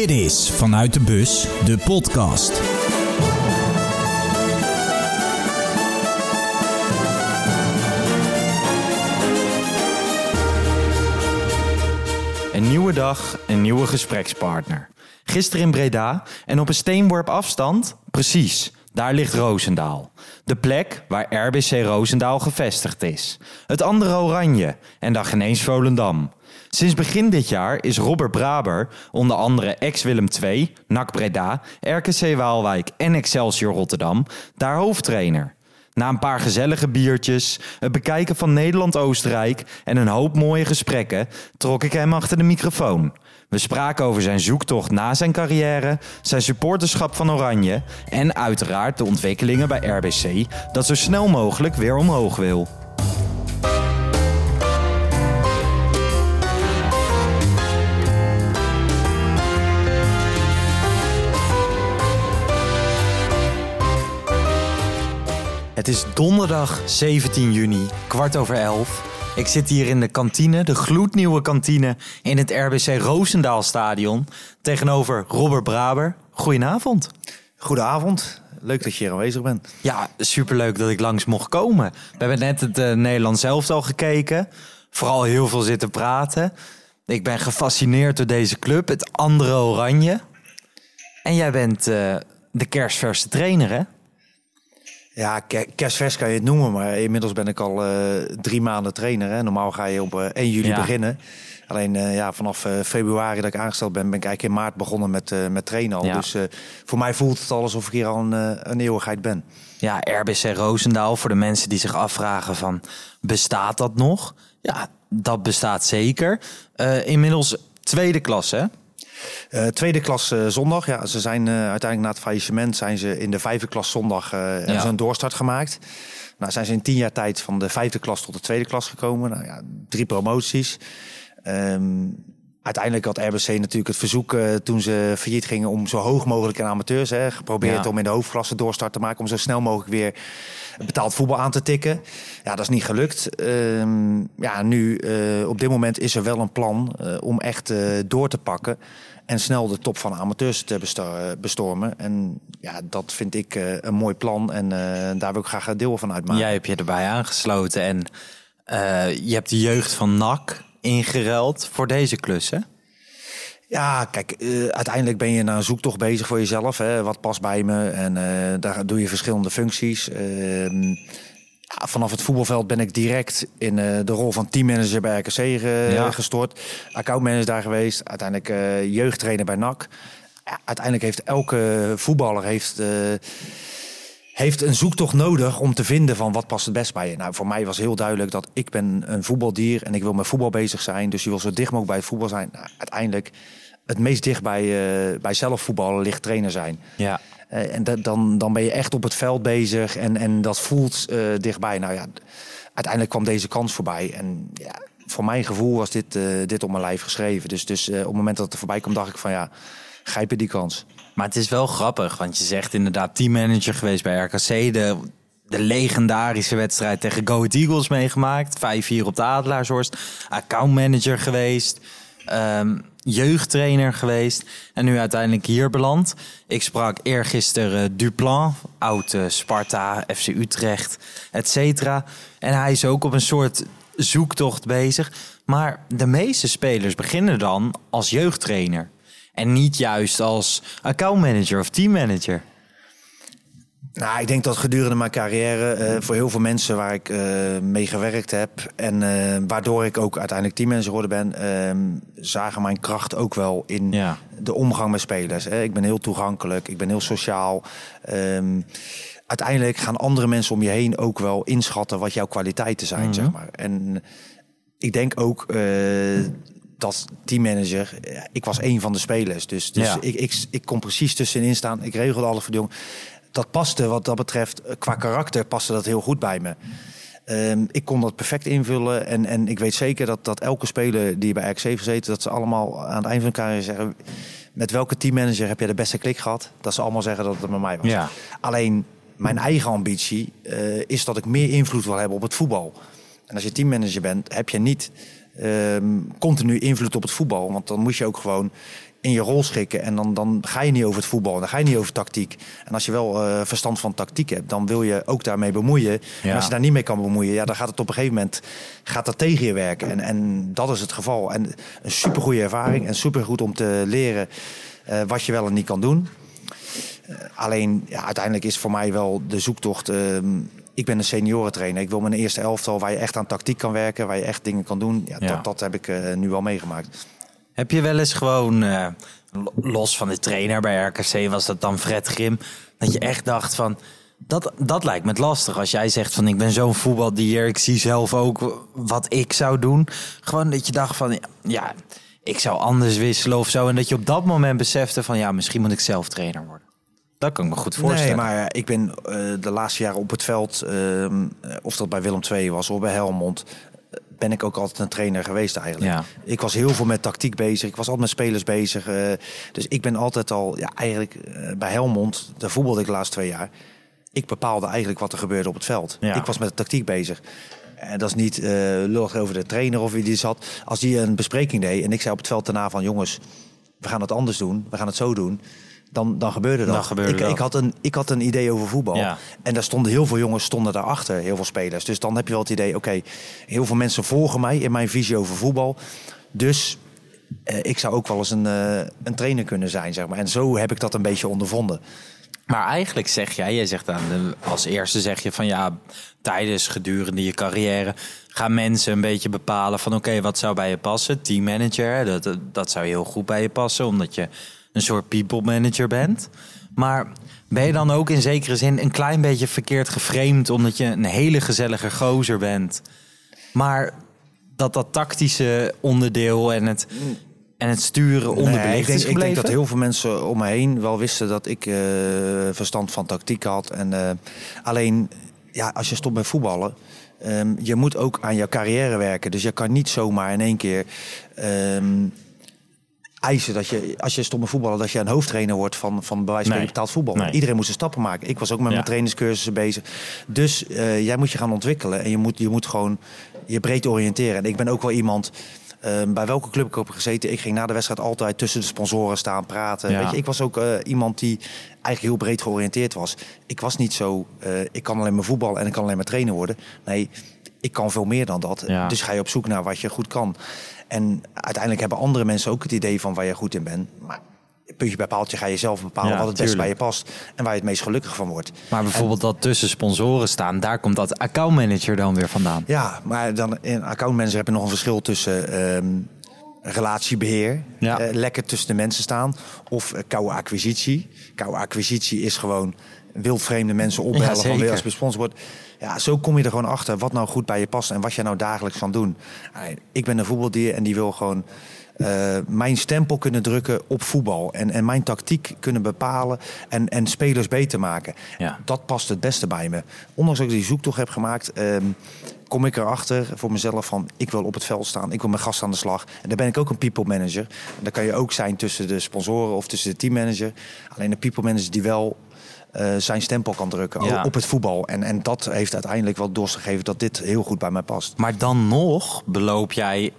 Dit is Vanuit de Bus, de podcast. Een nieuwe dag, een nieuwe gesprekspartner. Gisteren in Breda en op een steenworp afstand, precies, daar ligt Roosendaal. De plek waar RBC Roosendaal gevestigd is. Het andere Oranje en dan ineens Volendam. Sinds begin dit jaar is Robert Braber, onder andere ex-Willem II, NAC Breda, RKC Waalwijk en Excelsior Rotterdam, daar hoofdtrainer. Na een paar gezellige biertjes, het bekijken van Nederland-Oostenrijk en een hoop mooie gesprekken trok ik hem achter de microfoon. We spraken over zijn zoektocht na zijn carrière, zijn supporterschap van Oranje en uiteraard de ontwikkelingen bij RBC dat zo snel mogelijk weer omhoog wil. Is donderdag 17 juni, kwart over elf. Ik zit hier in de kantine, de gloednieuwe kantine in het RBC Roosendaal Stadion. Tegenover Robert Braber. Goedenavond. Goedenavond. Leuk dat je hier aanwezig bent. Ja, superleuk dat ik langs mocht komen. We hebben net het uh, Nederlands elftal gekeken. Vooral heel veel zitten praten. Ik ben gefascineerd door deze club, het andere oranje. En jij bent uh, de kerstverse trainer, hè? Ja, kerstvers kan je het noemen, maar inmiddels ben ik al uh, drie maanden trainer. Hè. Normaal ga je op uh, 1 juli ja. beginnen. Alleen uh, ja, vanaf februari dat ik aangesteld ben, ben ik eigenlijk in maart begonnen met, met trainen al. Ja. Dus voor mij voelt het al alsof ik hier al een, een eeuwigheid ben. Ja, RBC Roosendaal, voor de mensen die zich afvragen van, bestaat dat nog? Ja, dat bestaat zeker. inmiddels tweede klas, hè? Uh, tweede klas uh, zondag. Ja, ze zijn uh, uiteindelijk na het faillissement zijn ze in de vijfde klas zondag ja. een doorstart gemaakt. Nou zijn ze in tien jaar tijd van de vijfde klas tot de tweede klas gekomen. Nou, ja, drie promoties. Um, uiteindelijk had RBC natuurlijk het verzoek uh, toen ze failliet gingen om zo hoog mogelijk in amateurs. Hè, geprobeerd ja. om in de hoofdklasse doorstart te maken. Om zo snel mogelijk weer betaald voetbal aan te tikken. Ja, dat is niet gelukt. Um, ja, nu uh, op dit moment is er wel een plan uh, om echt door te pakken. En snel de top van amateurs te bestormen. En ja, dat vind ik een mooi plan. En daar wil ik graag deel van uitmaken. Jij hebt je erbij aangesloten. En je hebt de jeugd van NAC ingeruild voor deze klus, hè? Ja, kijk, uh, uiteindelijk ben je naar een zoektocht bezig voor jezelf. Hè? Wat past bij me? En uh, daar doe je verschillende functies. Uh, ja, vanaf het voetbalveld ben ik direct in de rol van teammanager bij RKC ja. gestort. Accountmanager daar geweest. Uiteindelijk jeugdtrainer bij NAC. Ja, uiteindelijk heeft elke voetballer heeft, heeft een zoektocht nodig om te vinden van wat past het best bij je. Nou, voor mij was heel duidelijk dat ik ben een voetbaldier en ik wil met voetbal bezig zijn. Dus je wil zo dicht mogelijk bij het voetbal zijn. Nou, uiteindelijk het meest dicht bij, uh, bij zelf voetballen ligt trainer zijn. Ja. Uh, en dat, dan, dan ben je echt op het veld bezig en, en dat voelt uh, dichtbij. Nou ja, uiteindelijk kwam deze kans voorbij. En ja, voor mijn gevoel was dit, dit op mijn lijf geschreven. Dus, dus op het moment dat het er voorbij kwam, dacht ik van ja, grijp je die kans. Maar het is wel grappig, want je zegt inderdaad teammanager geweest bij RKC. De, de legendarische wedstrijd tegen Go Eagles meegemaakt. 5-4 op de Adelaarshorst. Accountmanager geweest. Um, jeugdtrainer geweest. En nu uiteindelijk hier beland. Ik sprak eergisteren uh, Duplan, oud uh, Sparta, FC Utrecht, et cetera. En hij is ook op een soort zoektocht bezig. Maar de meeste spelers beginnen dan als jeugdtrainer. En niet juist als accountmanager of teammanager. Nou, ik denk dat gedurende mijn carrière uh, voor heel veel mensen waar ik uh, mee gewerkt heb en uh, waardoor ik ook uiteindelijk teammanager geworden ben, zagen mijn kracht ook wel in ja. de omgang met spelers. Ik ben heel toegankelijk, ik ben heel sociaal. Um, uiteindelijk gaan andere mensen om je heen ook wel inschatten wat jouw kwaliteiten zijn, mm -hmm. zeg maar. En ik denk ook dat teammanager, ik was een van de spelers. Dus, dus ja. ik, ik, ik kon precies tussenin staan. Ik regelde alle verdoen. Dat paste wat dat betreft, qua karakter paste dat heel goed bij me. Um, ik kon dat perfect invullen. En, en ik weet zeker dat, dat elke speler die bij RKC gezeten... dat ze allemaal aan het eind van carrière zeggen... met welke teammanager heb je de beste klik gehad? Dat ze allemaal zeggen dat het met mij was. Ja. Alleen mijn eigen ambitie uh, is dat ik meer invloed wil hebben op het voetbal. En als je teammanager bent, heb je niet um, continu invloed op het voetbal. Want dan moet je ook gewoon in je rol schikken. En dan, dan ga je niet over het voetbal. Dan ga je niet over tactiek. En als je wel eh, verstand van tactiek hebt, dan wil je ook daarmee bemoeien. En als je daar niet mee kan bemoeien, ja, dan gaat het op een gegeven moment gaat dat tegen je werken. En, en dat is het geval. En een supergoeie ervaring en supergoed om te leren uh, wat je wel en niet kan doen. Uh, alleen, ja, uiteindelijk is voor mij wel de zoektocht. Ik ben een seniorentrainer. Ik wil mijn eerste elftal waar je echt aan tactiek kan werken, waar je echt dingen kan doen. Ja, ja. Dat, dat heb ik nu al meegemaakt. Heb je wel eens gewoon, uh, los van de trainer bij RKC, was dat dan Fred Grim, dat je echt dacht van, dat, dat lijkt me lastig. Als jij zegt van, ik ben zo'n voetbaldier, ik zie zelf ook wat ik zou doen. Gewoon dat je dacht van, ja, ik zou anders wisselen of zo. En dat je op dat moment besefte van, ja, misschien moet ik zelf trainer worden. Dat kan ik me goed voorstellen. Nee, maar ik ben uh, de laatste jaren op het veld, uh, of dat bij Willem II was of bij Helmond, ben ik ook altijd een trainer geweest eigenlijk. Ja. Ik was heel veel met tactiek bezig. Ik was altijd met spelers bezig. Uh, dus ik ben altijd al, ja, eigenlijk bij Helmond, daar voetbalde ik de laatste twee jaar. Ik bepaalde eigenlijk wat er gebeurde op het veld. Ja. Ik was met de tactiek bezig. En dat is niet uh, lullig over de trainer of wie die zat. Als die een bespreking deed en ik zei op het veld daarna van... jongens, we gaan het anders doen. We gaan het zo doen dan, dan gebeurde dat. Dan gebeurde ik, dat. ik, had een, ik had een idee over voetbal. Ja. En daar stonden heel veel jongens stonden daarachter, heel veel spelers. Dus dan heb je wel het idee, oké, heel veel mensen volgen mij in mijn visie over voetbal. Dus eh, ik zou ook wel eens een, uh, een trainer kunnen zijn, zeg maar. En zo heb ik dat een beetje ondervonden. Maar eigenlijk zeg jij, jij zegt aan de, als eerste zeg je van ja, tijdens gedurende je carrière gaan mensen een beetje bepalen van oké, okay, wat zou bij je passen? Teammanager, dat, dat zou heel goed bij je passen, omdat je een soort people manager bent. Maar ben je dan ook in zekere zin een klein beetje verkeerd geframed omdat je een hele gezellige gozer bent? Maar dat dat tactische onderdeel en het, en het sturen onderbelicht nee, ik denk, is gebleven? Ik denk dat heel veel mensen om me heen wel wisten dat ik uh, verstand van tactiek had. En, uh, alleen, ja, als je stopt met voetballen, um, je moet ook aan jouw carrière werken. Dus je kan niet zomaar in één keer... Um, eisen dat je, als je stomme voetballer, dat je een hoofdtrainer wordt van, van bij wijze van Nee. betaald voetbal. Nee. Iedereen moest er stappen maken. Ik was ook met Ja. mijn trainingscursussen bezig. Dus uh, jij moet je gaan ontwikkelen en je moet, je moet gewoon je breed oriënteren. En ik ben ook wel iemand. Uh, bij welke club ik ook heb gezeten, ik ging na de wedstrijd altijd tussen de sponsoren staan praten. Ja. Weet je, ik was ook uh, iemand die eigenlijk heel breed georiënteerd was. Ik was niet zo, uh, ik kan alleen maar voetballen en ik kan alleen maar trainer worden. Nee, ik kan veel meer dan dat. Ja. Dus ga je op zoek naar wat je goed kan. En uiteindelijk hebben andere mensen ook het idee van waar je goed in bent. Maar puntje bij paaltje ga je zelf bepalen Ja, wat het beste bij je past. En waar je het meest gelukkig van wordt. Maar bijvoorbeeld dat tussen sponsoren staan, daar komt dat accountmanager dan weer vandaan. Ja, maar dan in accountmanager heb je nog een verschil tussen ehm, relatiebeheer, Ja. eh, lekker tussen de mensen staan, of eh, koude acquisitie. Koude acquisitie is gewoon wildvreemde mensen opbellen Ja, van weer als gesponsord wordt. Ja, zo kom je er gewoon achter wat nou goed bij je past en wat je nou dagelijks van doen. Ik ben een voetbaldier en die wil gewoon eh, mijn stempel kunnen drukken op voetbal. En, en mijn tactiek kunnen bepalen en, en spelers beter maken. Ja. Dat past het beste bij me. Ondanks dat ik die zoektocht heb gemaakt, ehm, kom ik erachter voor mezelf van... ik wil op het veld staan, ik wil mijn gast aan de slag. En dan ben ik ook een people manager. En dat kan je ook zijn tussen de sponsoren of tussen de teammanager. Alleen een people manager die wel eh, zijn stempel kan drukken Ja. op het voetbal. En, en dat heeft uiteindelijk wel doorgegeven dat dit heel goed bij mij past. Maar dan nog beloop jij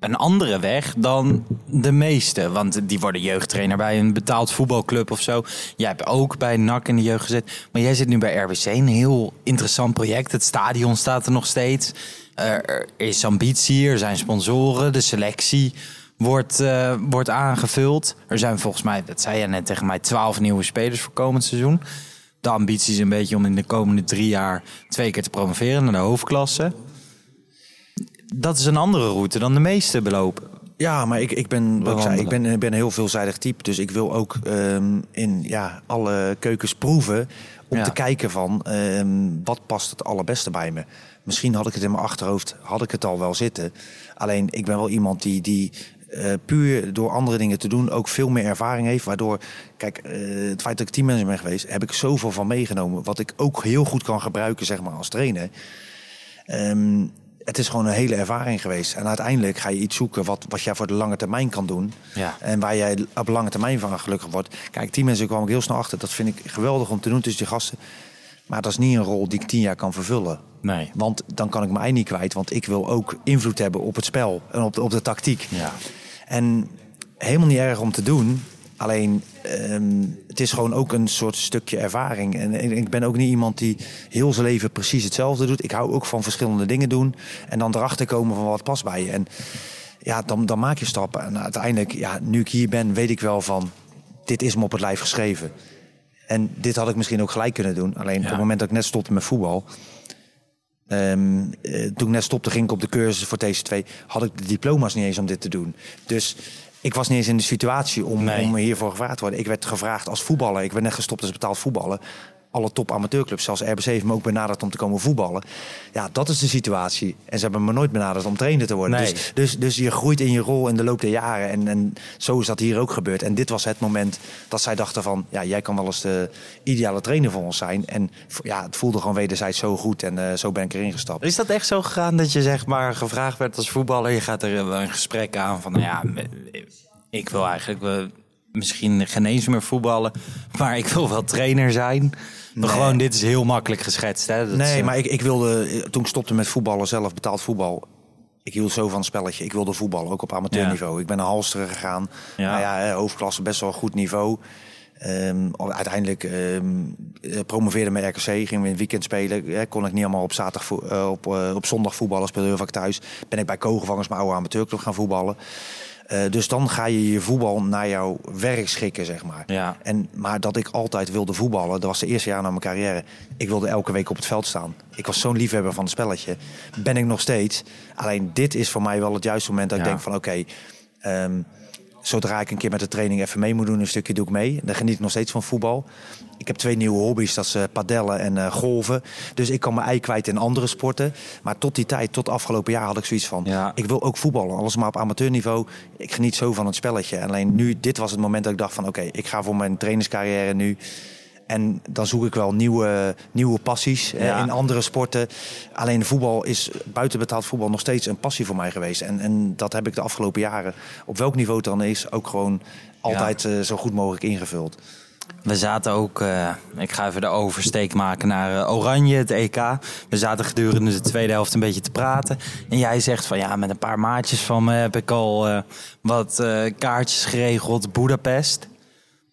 een andere weg dan de meeste. Want die worden jeugdtrainer bij een betaald voetbalclub of zo. Jij hebt ook bij NAC in de jeugd gezet. Maar jij zit nu bij RBC, een heel interessant project. Het stadion staat er nog steeds. Er is ambitie, er zijn sponsoren, de selectie wordt, eh, wordt aangevuld. Er zijn volgens mij, dat zei je net tegen mij, twaalf nieuwe spelers voor komend seizoen. De ambitie is een beetje om in de komende drie jaar twee keer te promoveren naar de hoofdklasse. Dat is een andere route dan de meeste belopen. Ja, maar ik, ik, ben, wat ik, zei, ik, ben, ik ben een heel veelzijdig type. Dus ik wil ook ehm, in ja, alle keukens proeven. Om Ja. te kijken van ehm, wat past het allerbeste bij me. Misschien had ik het in mijn achterhoofd, had ik het al wel zitten. Alleen ik ben wel iemand die, die eh, puur door andere dingen te doen ook veel meer ervaring heeft. Waardoor, kijk, eh, het feit dat ik teammanager ben geweest, heb ik zoveel van meegenomen. Wat ik ook heel goed kan gebruiken, zeg maar, als trainer. Ehm, het is gewoon een hele ervaring geweest. En uiteindelijk ga je iets zoeken wat, wat jij voor de lange termijn kan doen. Ja. En waar jij op lange termijn van gelukkig wordt. Kijk, teammanager kwam ik heel snel achter. Dat vind ik geweldig om te doen tussen die gasten. Maar dat is niet een rol die ik tien jaar kan vervullen. Nee. Want dan kan ik mijn ei niet kwijt. Want ik wil ook invloed hebben op het spel en op de, op de tactiek. Ja. En helemaal niet erg om te doen. Alleen, ehm, het is gewoon ook een soort stukje ervaring. En, en ik ben ook niet iemand die heel zijn leven precies hetzelfde doet. Ik hou ook van verschillende dingen doen. En dan erachter komen van wat past bij je. En ja, dan, dan maak je stappen. En uiteindelijk, ja, nu ik hier ben, weet ik wel van... dit is me op het lijf geschreven. En dit had ik misschien ook gelijk kunnen doen. Alleen op het moment dat ik net stopte met voetbal... ehm, eh, toen ik net stopte, ging ik op de cursus voor TC2. Had ik de diploma's niet eens om dit te doen. Dus ik was niet eens in de situatie om, Nee. om hiervoor gevraagd te worden. Ik werd gevraagd als voetballer. Ik ben net gestopt als betaald voetballen. Alle top amateurclubs, zelfs RBC heeft me ook benaderd om te komen voetballen. Ja, dat is de situatie. En ze hebben me nooit benaderd om trainer te worden. Nee. Dus, dus, dus je groeit in je rol in de loop der jaren. En, en zo is dat hier ook gebeurd. En dit was het moment dat zij dachten van... ja, jij kan wel eens de ideale trainer voor ons zijn. En ja, het voelde gewoon wederzijds zo goed. En eh, zo ben ik erin gestapt. Is dat echt zo gegaan dat je zeg maar gevraagd werd als voetballer? Je gaat er een gesprek aan van, nou ja, ik wil eigenlijk wel misschien geen eens meer voetballen, maar ik wil wel trainer zijn. Maar Nee. gewoon, dit is heel makkelijk geschetst. Hè? Dat nee, eh, maar ik, ik wilde... Toen ik stopte met voetballen zelf, betaald voetbal... Ik hield zo van het spelletje. Ik wilde voetballen, ook op amateurniveau. Ik ben naar Halsteren gegaan. Ja. Nou ja, eh, hoofdklasse, best wel een goed niveau. Ehm, uiteindelijk ehm, eh, promoveerde met RKC, gingen we in het weekend spelen. Eh, kon ik niet allemaal op, zaterdag eh, op, eh, op zondag voetballen, speelde heel vaak thuis. Ben ik bij Kogevangers, mijn oude amateurclub, gaan voetballen. Eh, dus dan ga je je voetbal naar jouw werk schikken, zeg maar. Ja. En, maar dat ik altijd wilde voetballen, dat was de eerste jaar na mijn carrière. Ik wilde elke week op het veld staan. Ik was zo'n liefhebber van het spelletje. Ben ik nog steeds. Alleen dit is voor mij wel het juiste moment dat ik denk van oké... ehm, zodra ik een keer met de training even mee moet doen, een stukje doe ik mee. Dan geniet ik nog steeds van voetbal. Ik heb twee nieuwe hobby's, dat is eh, padellen en eh, golven. Dus ik kan mijn ei kwijt in andere sporten. Maar tot die tijd, tot afgelopen jaar, had ik zoiets van... Ja. ik wil ook voetballen, alles maar op amateurniveau. Ik geniet zo van het spelletje. Alleen nu, dit was het moment dat ik dacht van... oké, ik ga voor mijn trainerscarrière nu... En dan zoek ik wel nieuwe, nieuwe passies Ja. in andere sporten. Alleen voetbal is buiten betaald voetbal nog steeds een passie voor mij geweest. En, en dat heb ik de afgelopen jaren, op welk niveau het dan is, ook gewoon altijd eh, zo goed mogelijk ingevuld. We zaten ook, eh, ik ga even de oversteek maken naar eh, Oranje, het EK. We zaten gedurende de tweede helft een beetje te praten. En jij zegt van ja, met een paar maatjes van me heb ik al wat kaartjes geregeld. Budapest,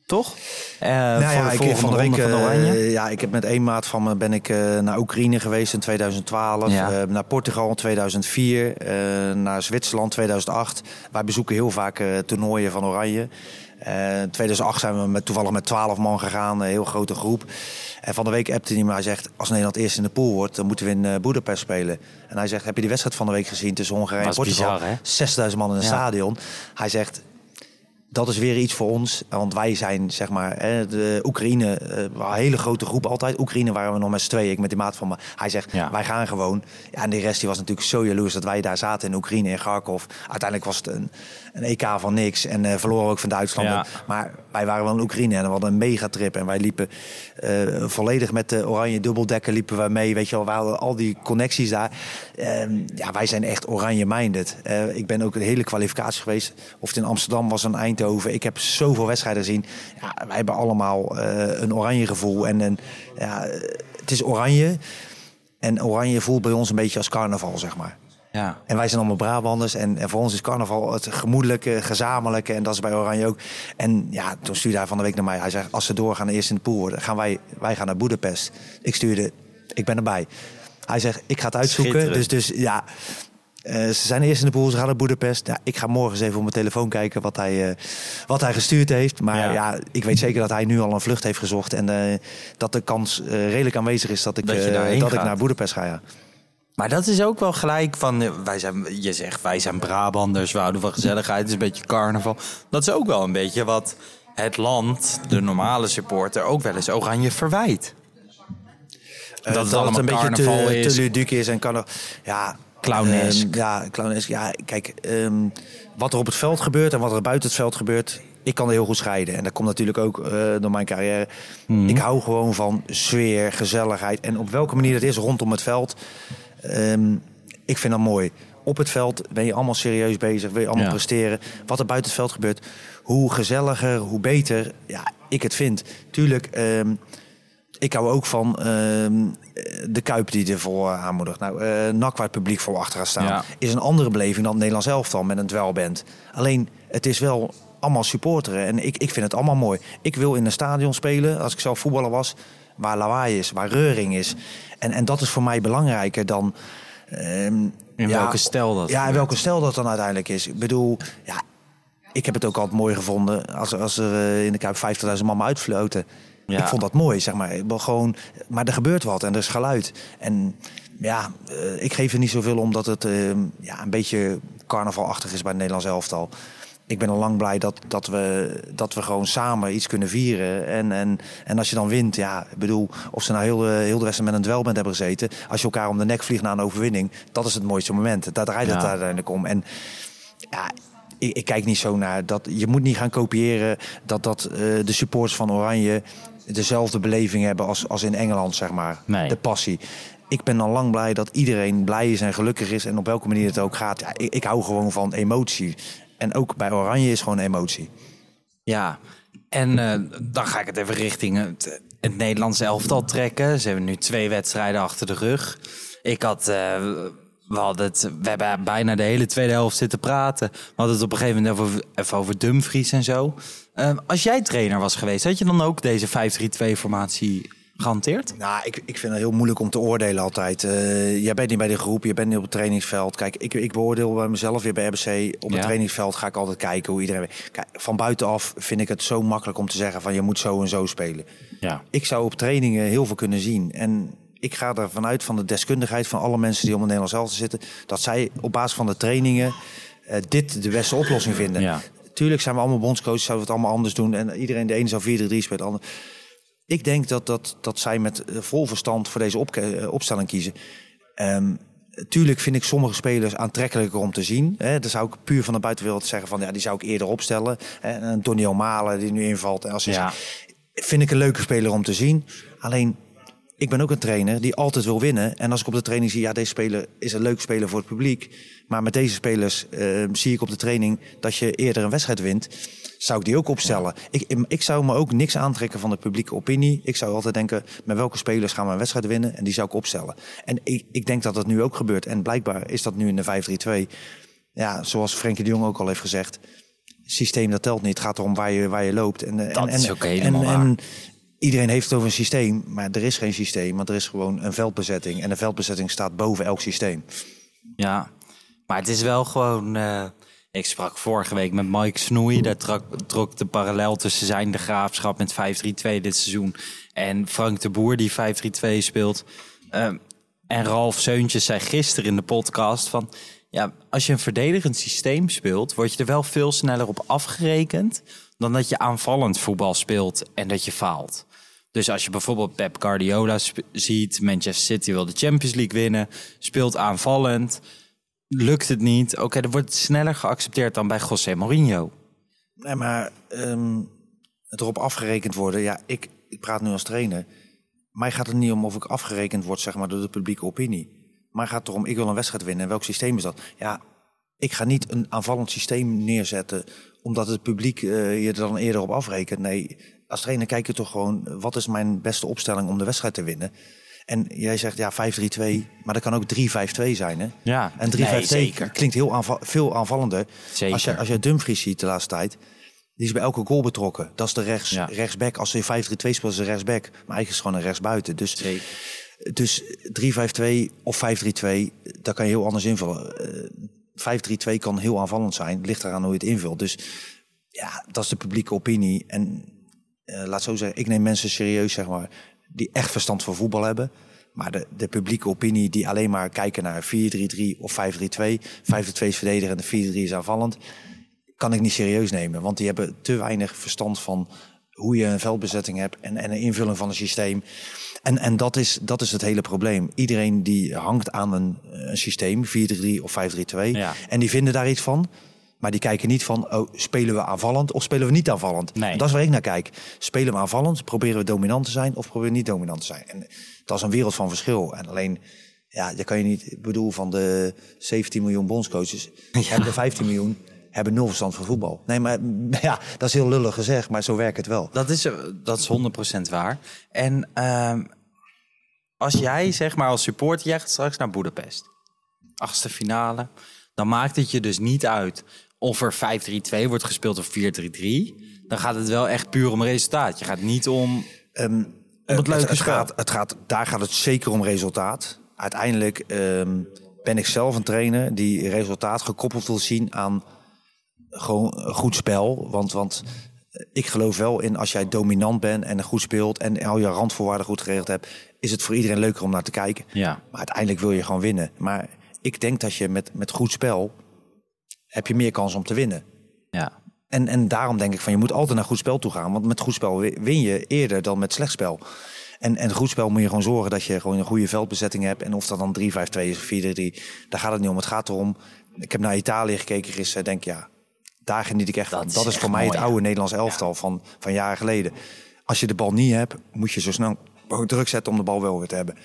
toch? Eh, Nou voor ja, de ik van de week. van Oranje. eh, ja, ik heb met één maat van me ben ik eh, naar Oekraïne geweest in 2012, Ja. eh, naar Portugal in 2004, eh, naar Zwitserland 2008. Wij bezoeken heel vaak toernooien van Oranje. In 2008 zijn we met, toevallig met 12 man gegaan, een heel grote groep. En van de week appte hij me, hij zegt, als Nederland eerst in de pool wordt, dan moeten we in Boedapest spelen. En hij zegt, heb je die wedstrijd van de week gezien tussen Hongarije en Portugal? bizar, hè? 6000 man in een Ja. stadion. Hij zegt, dat is weer iets voor ons. Want wij zijn, zeg maar, de Oekraïne, eh, een hele grote groep altijd. Oekraïne waren we nog met z'n tweeën, ik met die maat van me. Hij zegt, Ja. wij gaan gewoon. Ja, en de rest die was natuurlijk zo jaloers dat wij daar zaten in Oekraïne, in Kharkov. Uiteindelijk was het een, een EK van niks en eh, verloren ook van Duitsland. Ja. Maar wij waren wel in Oekraïne en we hadden een megatrip. En wij liepen eh, volledig met de oranje dubbeldekker liepen wij mee. Weet je wel, we hadden al die connecties daar. Ehm, ja, wij zijn echt oranje-minded. Eh, ik ben ook een hele kwalificatie geweest. Of het in Amsterdam was, in Eindhoven. Ik heb zoveel wedstrijden gezien. Ja, wij hebben allemaal eh, een oranje gevoel. En, ja, het is oranje. En oranje voelt bij ons een beetje als carnaval, zeg maar. Ja. En wij zijn allemaal Brabanders. En, en voor ons is carnaval het gemoedelijke, gezamenlijke. En dat is bij Oranje ook. En ja, toen stuurde hij van de week naar mij. Hij zegt, als ze doorgaan eerst in de pool worden, gaan wij, wij gaan naar Boedapest. Ik stuurde, ik ben erbij. Hij zegt, ik ga het uitzoeken. Dus, dus ja, ze zijn eerst in de pool, ze gaan naar Boedapest. Ja, ik ga morgen eens even op mijn telefoon kijken wat hij, eh, wat hij gestuurd heeft. Maar Ja. ja. ik weet zeker dat hij nu al een vlucht heeft gezocht. En eh, dat de kans eh, redelijk aanwezig is dat ik, Dat eh, dat ik naar Boedapest ga. Ja. Maar dat is ook wel gelijk van, eh, wij zijn, je zegt wij zijn Brabanders, we houden van gezelligheid, het is een beetje carnaval. Dat is ook wel een beetje wat het land, de normale supporter, ook wel eens oranje verwijt. Eh, Dat het allemaal carnaval te, is. te ludiek is en kan er, ja, Clownesk. ehm, ja, clownesk. Ja, kijk, ehm, wat er op het veld gebeurt en wat er buiten het veld gebeurt, ik kan er heel goed scheiden. En dat komt natuurlijk ook eh, door mijn carrière. Mhm. Ik hou gewoon van sfeer, gezelligheid en op welke manier het is rondom het veld. Ehm, ik vind dat mooi. Op het veld ben je allemaal serieus bezig, wil je allemaal Ja. presteren. Wat er buiten het veld gebeurt, hoe gezelliger, hoe beter ja, ik het vind. Tuurlijk, ik hou ook van ehm, de Kuip die ervoor aanmoedigt. Nou, eh NAC waar het publiek voor achter gaat staan. Ja. Is een andere beleving dan het Nederlands elftal met een dwelband. Alleen, het is wel allemaal supporteren. En ik, ik vind het allemaal mooi. Ik wil in een stadion spelen, als ik zelf voetballer was, waar lawaai is, waar reuring is. En, en dat is voor mij belangrijker dan... ehm, In ja, welke stijl dat Ja, in welke stijl dat dan uiteindelijk is. Ik bedoel, ja, ik heb het ook altijd mooi gevonden als, als er eh, in de Kuip 50.000 man uitfloten. Ja. Ik vond dat mooi, zeg maar. Ik wil gewoon, maar er gebeurt wat en er is geluid. En ja, eh, ik geef er niet zoveel om dat het eh, ja, een beetje carnavalachtig is bij het Nederlands elftal. Ik ben al lang blij dat, dat, we, dat we gewoon samen iets kunnen vieren. En, en, en als je dan wint, ja, ik bedoel, of ze nou heel, de- heel de wedstrijd met een dwelband hebben gezeten. Als je elkaar om de nek vliegt na een overwinning, dat is het mooiste moment. Daar draait het Ja. uiteindelijk om. En ja, ik, ik kijk niet zo naar dat. Je moet niet gaan kopiëren dat, dat eh, de supporters van Oranje dezelfde beleving hebben als, als in Engeland, zeg maar. Nee. De passie. Ik ben al lang blij dat iedereen blij is en gelukkig is. En op welke manier het ook gaat. Ja, ik, ik hou gewoon van emotie. En ook bij Oranje is gewoon emotie. Ja, en eh, dan ga ik het even richting het, het Nederlandse elftal trekken. Ze hebben nu twee wedstrijden achter de rug. Ik had, eh, we, hadden het, we hebben bijna de hele tweede helft zitten praten. We hadden het op een gegeven moment over, even over Dumfries en zo. Eh, als jij trainer was geweest, had je dan ook deze 5-3-2-formatie gehanteerd? Nou, ik, ik vind het heel moeilijk om te oordelen altijd. Eh, jij bent niet bij de groep, je bent niet op het trainingsveld. Kijk, ik, ik beoordeel bij mezelf weer bij RBC. Op het Ja. trainingsveld ga ik altijd kijken hoe iedereen... Kijk, van buitenaf vind ik het zo makkelijk om te zeggen van je moet zo en zo spelen. Ja. Ik zou op trainingen heel veel kunnen zien. En ik ga er vanuit van de deskundigheid van alle mensen die om het Nederlands elftal zitten... dat zij op basis van de trainingen eh, dit de beste oplossing vinden. Ja. Tuurlijk zijn we allemaal bondscoaches, zouden we het allemaal anders doen. En iedereen, de ene zou 4-3-3 spelen, de ander... Ik denk dat, dat, dat zij met eh, vol verstand voor deze eh, opstelling kiezen. Ehm tuurlijk vind ik sommige spelers aantrekkelijker om te zien. Hè. Dan zou ik puur van de buitenwereld zeggen van ja, die zou ik eerder opstellen. En Donny Malen die nu invalt. Als Ja. vind ik een leuke speler om te zien. Alleen, ik ben ook een trainer die altijd wil winnen. En als ik op de training zie, ja, deze speler is een leuk speler voor het publiek. Maar met deze spelers eh, zie ik op de training dat je eerder een wedstrijd wint. Zou ik die ook opstellen? Ik, ik zou me ook niks aantrekken van de publieke opinie. Ik zou altijd denken, met welke spelers gaan we een wedstrijd winnen? En die zou ik opstellen. En ik, ik denk dat dat nu ook gebeurt. En blijkbaar is dat nu in de 5-3-2. Ja, zoals Frenkie de Jong ook al heeft gezegd. Systeem dat telt niet. Het gaat erom waar je, waar je loopt. En, Dat en, is ook helemaal en, waar. en iedereen heeft het over een systeem, maar er is geen systeem. Want er is gewoon een veldbezetting. En de veldbezetting staat boven elk systeem. Ja, maar het is wel gewoon. eh, ik sprak vorige week met Mike Snoei. Daar trok, trok de parallel tussen zijn de graafschap met 5-3-2 dit seizoen. En Frank de Boer, die 5-3-2 speelt. Ehm, en Ralf Seuntjes zei gisteren in de podcast van. Ja, als je een verdedigend systeem speelt, word je er wel veel sneller op afgerekend. Dan dat je aanvallend voetbal speelt en dat je faalt. Dus als je bijvoorbeeld Pep Guardiola ziet, Manchester City wil de Champions League winnen, speelt aanvallend, lukt het niet. Oké, dan wordt sneller geaccepteerd dan bij José Mourinho. Nee, maar ehm, het erop afgerekend worden. Ja, ik, ik praat nu als trainer. Mij gaat het niet om of ik afgerekend word zeg maar, door de publieke opinie. Maar gaat het erom, ik wil een wedstrijd winnen. En welk systeem is dat? Ja, ik ga niet een aanvallend systeem neerzetten... omdat het publiek eh, je er dan eerder op afrekent. Nee, als trainer kijk je toch gewoon... wat is mijn beste opstelling om de wedstrijd te winnen? En jij zegt ja 5-3-2, maar dat kan ook 3-5-2 zijn. Hè? Ja, En 3-5-2 nee, zeker. klinkt heel veel aanvallender. Zeker. Als je, als je Dumfries ziet de laatste tijd, die is bij elke goal betrokken. Dat is de rechts, Ja. rechtsback. Als je 5-3-2 speelt, is de rechtsback. Maar eigenlijk is het gewoon een rechtsbuiten. Dus, Zeker. dus 3-5-2 of 5-3-2, daar kan je heel anders invullen. Eh, 5-3-2 kan heel aanvallend zijn. Ligt eraan hoe je het invult. Dus ja, dat is de publieke opinie. En eh, laat zo zeggen, ik neem mensen serieus, zeg maar, die echt verstand van voetbal hebben. Maar de, de publieke opinie die alleen maar kijken naar 4-3-3 of 5-3-2, 5-3-2 is verdedigen en de 4-3 is aanvallend, kan ik niet serieus nemen. Want die hebben te weinig verstand van hoe je een veldbezetting hebt en, en een invulling van een systeem. En, en dat, is, dat is het hele probleem. Iedereen die hangt aan een, een systeem, 4-3 of 5-3-2, Ja. en die vinden daar iets van. Maar die kijken niet van, oh, spelen we aanvallend of spelen we niet aanvallend? Nee. En dat is waar ik naar kijk. Spelen we aanvallend, proberen we dominant te zijn of proberen we niet dominant te zijn? En dat is een wereld van verschil. En alleen, ja, je kan je niet, ik bedoel, van de 17 miljoen bondscoaches, hebben de 15 miljoen hebben nul verstand van voetbal. Nee, maar ja, dat is heel lullig gezegd, maar zo werkt het wel. Dat is, eh, dat is 100% waar. En ehm, als jij, zeg maar, als supporter, jij gaat straks naar Boedapest. Achtste finale. Dan maakt het je dus niet uit of er 5-3-2 wordt gespeeld of 4-3-3, dan gaat het wel echt puur om resultaat. Je gaat niet om, Ehm, om het leuke het spel. gaat, het gaat, daar gaat het zeker om resultaat. Uiteindelijk ehm, ben ik zelf een trainer die resultaat gekoppeld wil zien aan gewoon een goed spel. Want, want ik geloof wel in als jij dominant bent en goed speelt en al je randvoorwaarden goed geregeld hebt, is het voor iedereen leuker om naar te kijken. Ja. Maar uiteindelijk wil je gewoon winnen. Maar ik denk dat je met, met goed spel heb je meer kans om te winnen. Ja. En, en daarom denk ik van je moet altijd naar goed spel toe gaan. Want met goed spel wi- win je eerder dan met slecht spel. En, en goed spel moet je gewoon zorgen dat je gewoon een goede veldbezetting hebt. En of dat dan 3-5-2 is of 4-3, daar gaat het niet om. Het gaat erom. Ik heb naar Italië gekeken gisteren. Denk ja, daar geniet ik echt Dat van. is Dat is echt voor mij mooi, het ja. oude Nederlands elftal van, van jaren geleden. Als je de bal niet hebt, moet je zo snel druk zetten om de bal wel weer te hebben.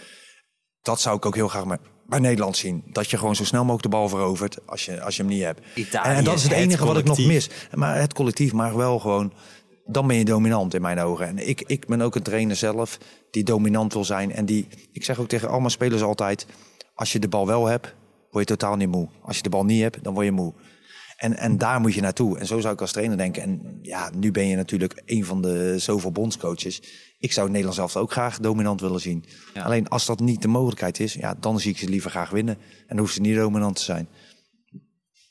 Dat zou ik ook heel graag bij, Nederland zien. Dat je gewoon zo snel mogelijk de bal verovert als je, als je hem niet hebt. Italië en, en dat is het enige wat ik nog mis. Maar het collectief, maar wel gewoon. Dan ben je dominant in mijn ogen. En ik, ik ben ook een trainer zelf die dominant wil zijn. En die, ik zeg ook tegen al mijn spelers altijd: als je de bal wel hebt, word je totaal niet moe. Als je de bal niet hebt, dan word je moe. En, en daar moet je naartoe. En zo zou ik als trainer denken. En ja, nu ben je natuurlijk een van de zoveel bondscoaches. Ik zou het Nederlands zelf ook graag dominant willen zien. Ja. Alleen als dat niet de mogelijkheid is, ja, dan zie ik ze liever graag winnen. En dan hoeft ze niet dominant te zijn.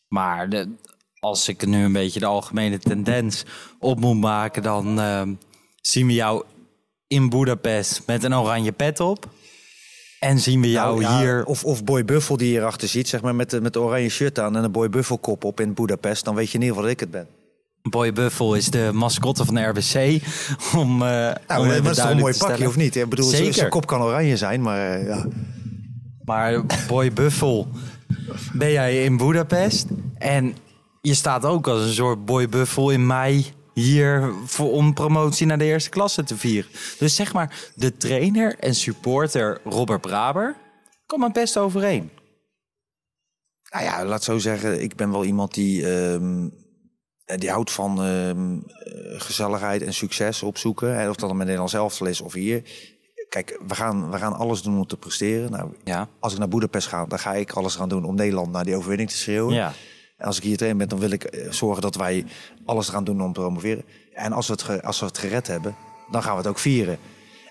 Maar de, als ik nu een beetje de algemene tendens op moet maken, dan ehm, zien we jou in Budapest met een oranje pet op. En zien we jou Nou, ja, hier. Of, of Boy Buffel die hierachter ziet, zeg maar, met de, met de oranje shirt aan en een Boy Buffel kop op in Budapest. Dan weet je in ieder geval dat ik het ben. Boy Buffel is de mascotte van de RBC. Om, eh Nou, om dat is toch een mooi pakje, of niet? Ik bedoel, Zeker. zijn kop kan oranje zijn, maar eh, ja. Maar Boy Buffel, ben jij in Budapest? En je staat ook als een soort Boy Buffel in mei hier voor, om promotie naar de eerste klasse te vieren. Dus zeg maar, de trainer en supporter Robert Braber komt er best overeen. Nou ja, laat zo zeggen, ik ben wel iemand die, ehm, eh, die houdt van ehm, eh, gezelligheid en succes opzoeken. En of dat dan met Nederlands elftal is of hier. Kijk, we gaan, we gaan alles doen om te presteren. Nou, Ja. als ik naar Boedapest ga, dan ga ik alles gaan doen om Nederland naar die overwinning te schreeuwen. Ja. Als ik hier trainer ben, dan wil ik eh, zorgen dat wij alles gaan doen om te promoveren. En als we het, als we het gered hebben, dan gaan we het ook vieren.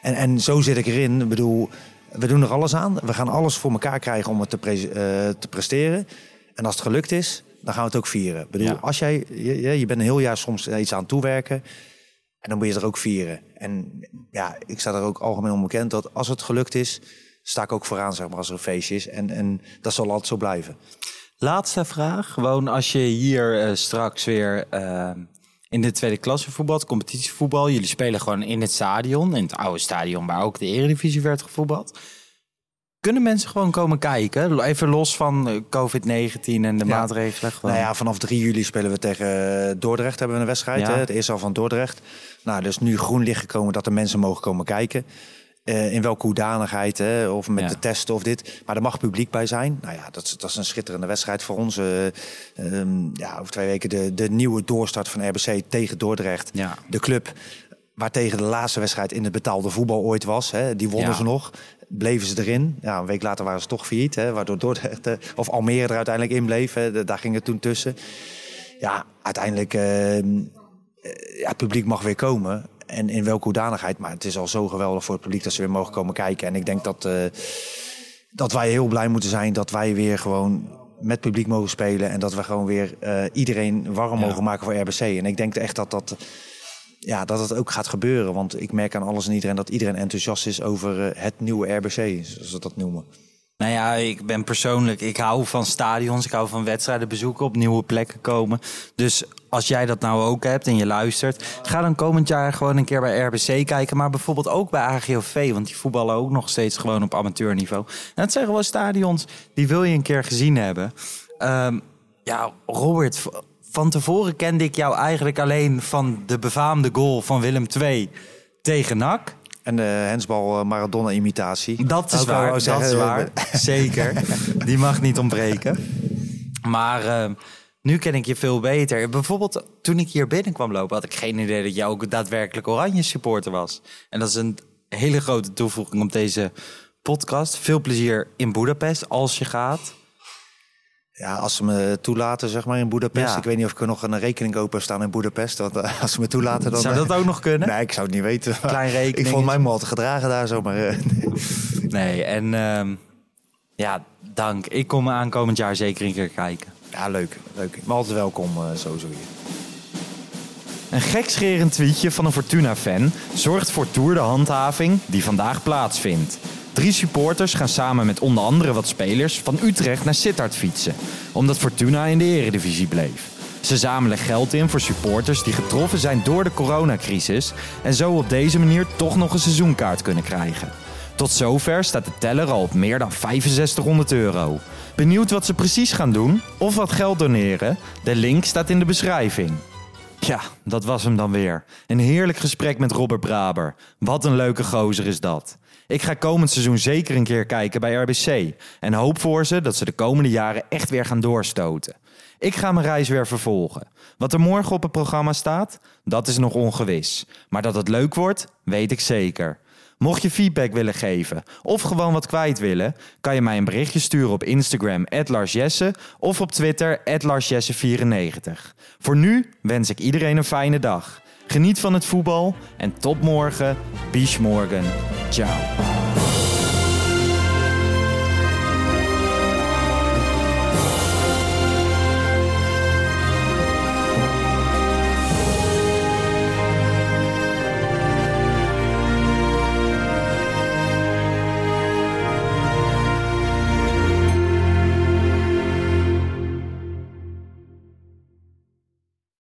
En, en zo zit ik erin. Ik bedoel, we doen er alles aan. We gaan alles voor elkaar krijgen om het te, pre- eh, te presteren. En als het gelukt is, dan gaan we het ook vieren. Ik bedoel, Ja. als jij, je, je bent een heel jaar soms iets aan het toewerken. En dan moet je er ook vieren. En ja, ik sta er ook algemeen onbekend dat als het gelukt is, sta ik ook vooraan, zeg maar, als er een feestje is. En, en dat zal altijd zo blijven. Laatste vraag. Gewoon als je hier eh, straks weer eh, in de tweede klasse voetbalt, competitievoetbal. Jullie spelen gewoon in het stadion, in het oude stadion waar ook de eredivisie werd gevoetbald. Kunnen mensen gewoon komen kijken? Even los van eh, COVID-19 en de Ja. maatregelen. Gewoon. Nou ja, vanaf 3 juli spelen we tegen Dordrecht. Hebben we een wedstrijd. Ja. Hè? De eerste al van Dordrecht. Nou, dus nu groen licht gekomen dat de mensen mogen komen kijken. Eh, in welke hoedanigheid, hè? of met Ja. de testen of dit. Maar er mag publiek bij zijn. Nou ja, dat, is- dat is een schitterende wedstrijd voor ons. Ehm, ja, over twee weken de, de nieuwe doorstart van RBC tegen Dordrecht. Ja. De club waar tegen de laatste wedstrijd in het betaalde voetbal ooit was. Hè? Die wonnen Ja. ze nog. Bleven ze erin. Ja, een week later waren ze toch failliet. Hè? Waardoor Dordrecht, eh, of Almere er uiteindelijk in bleef. Hè? Daar ging het toen tussen. Ja, uiteindelijk... eh, eh, ja, het publiek mag weer komen. En in welke hoedanigheid. Maar het is al zo geweldig voor het publiek dat ze weer mogen komen kijken. En ik denk dat, eh, dat wij heel blij moeten zijn dat wij weer gewoon met publiek mogen spelen. En dat we gewoon weer eh, iedereen warm Ja. mogen maken voor RBC. En ik denk echt dat dat, ja, dat het ook gaat gebeuren. Want ik merk aan alles en iedereen dat iedereen enthousiast is over eh, het nieuwe RBC, zoals we dat noemen. Nou ja, ik ben persoonlijk, ik hou van stadions, ik hou van wedstrijden bezoeken, op nieuwe plekken komen. Dus als jij dat nou ook hebt en je luistert, ga dan komend jaar gewoon een keer bij RBC kijken. Maar bijvoorbeeld ook bij AGOV, want die voetballen ook nog steeds gewoon op amateurniveau. En dat zijn gewoon stadions, die wil je een keer gezien hebben. Ehm, ja, Robert, van tevoren kende ik jou eigenlijk alleen van de befaamde goal van Willem II tegen NAC. En de hensbal eh, Maradona imitatie. Dat is waar, dat zeggen, is waar. Zeker. Die mag niet ontbreken. Maar eh, nu ken ik je veel beter. Bijvoorbeeld toen ik hier binnenkwam lopen... had ik geen idee dat jij ook daadwerkelijk oranje supporter was. En dat is een hele grote toevoeging op deze podcast. Veel plezier in Budapest als je gaat. Ja, als ze me toelaten, zeg maar, in Boedapest. Ja. Ik weet niet of ik er nog een rekening open staan in Boedapest. Want eh, als ze me toelaten, dan... Zou dat eh, ook nog kunnen? Nee, ik zou het niet weten. Klein rekening. Ik vond mij me al te gedragen daar zo, maar... eh, Nee, en ehm, ja, dank. Ik kom aankomend jaar zeker een keer kijken. ja, leuk. leuk. Maar altijd welkom, eh, sowieso hier. Een gekscherend tweetje van een Fortuna-fan zorgt voor Tour de handhaving die vandaag plaatsvindt. Drie supporters gaan samen met onder andere wat spelers van Utrecht naar Sittard fietsen, omdat Fortuna in de eredivisie bleef. Ze zamelen geld in voor supporters die getroffen zijn door de coronacrisis en zo op deze manier toch nog een seizoenkaart kunnen krijgen. Tot zover staat de teller al op meer dan 6500 euro. Benieuwd wat ze precies gaan doen of wat geld doneren? De link staat in de beschrijving. Ja, dat was hem dan weer. Een heerlijk gesprek met Robert Braber. Wat een leuke gozer is dat. Ik ga komend seizoen zeker een keer kijken bij RBC. En hoop voor ze dat ze de komende jaren echt weer gaan doorstoten. Ik ga mijn reis weer vervolgen. Wat er morgen op het programma staat, dat is nog ongewis. Maar dat het leuk wordt, weet ik zeker. Mocht je feedback willen geven of gewoon wat kwijt willen, kan je mij een berichtje sturen op Instagram @larsjesse of op Twitter @larsjesse94. Voor nu wens ik iedereen een fijne dag. Geniet van het voetbal en tot morgen. Bis morgen. Ciao.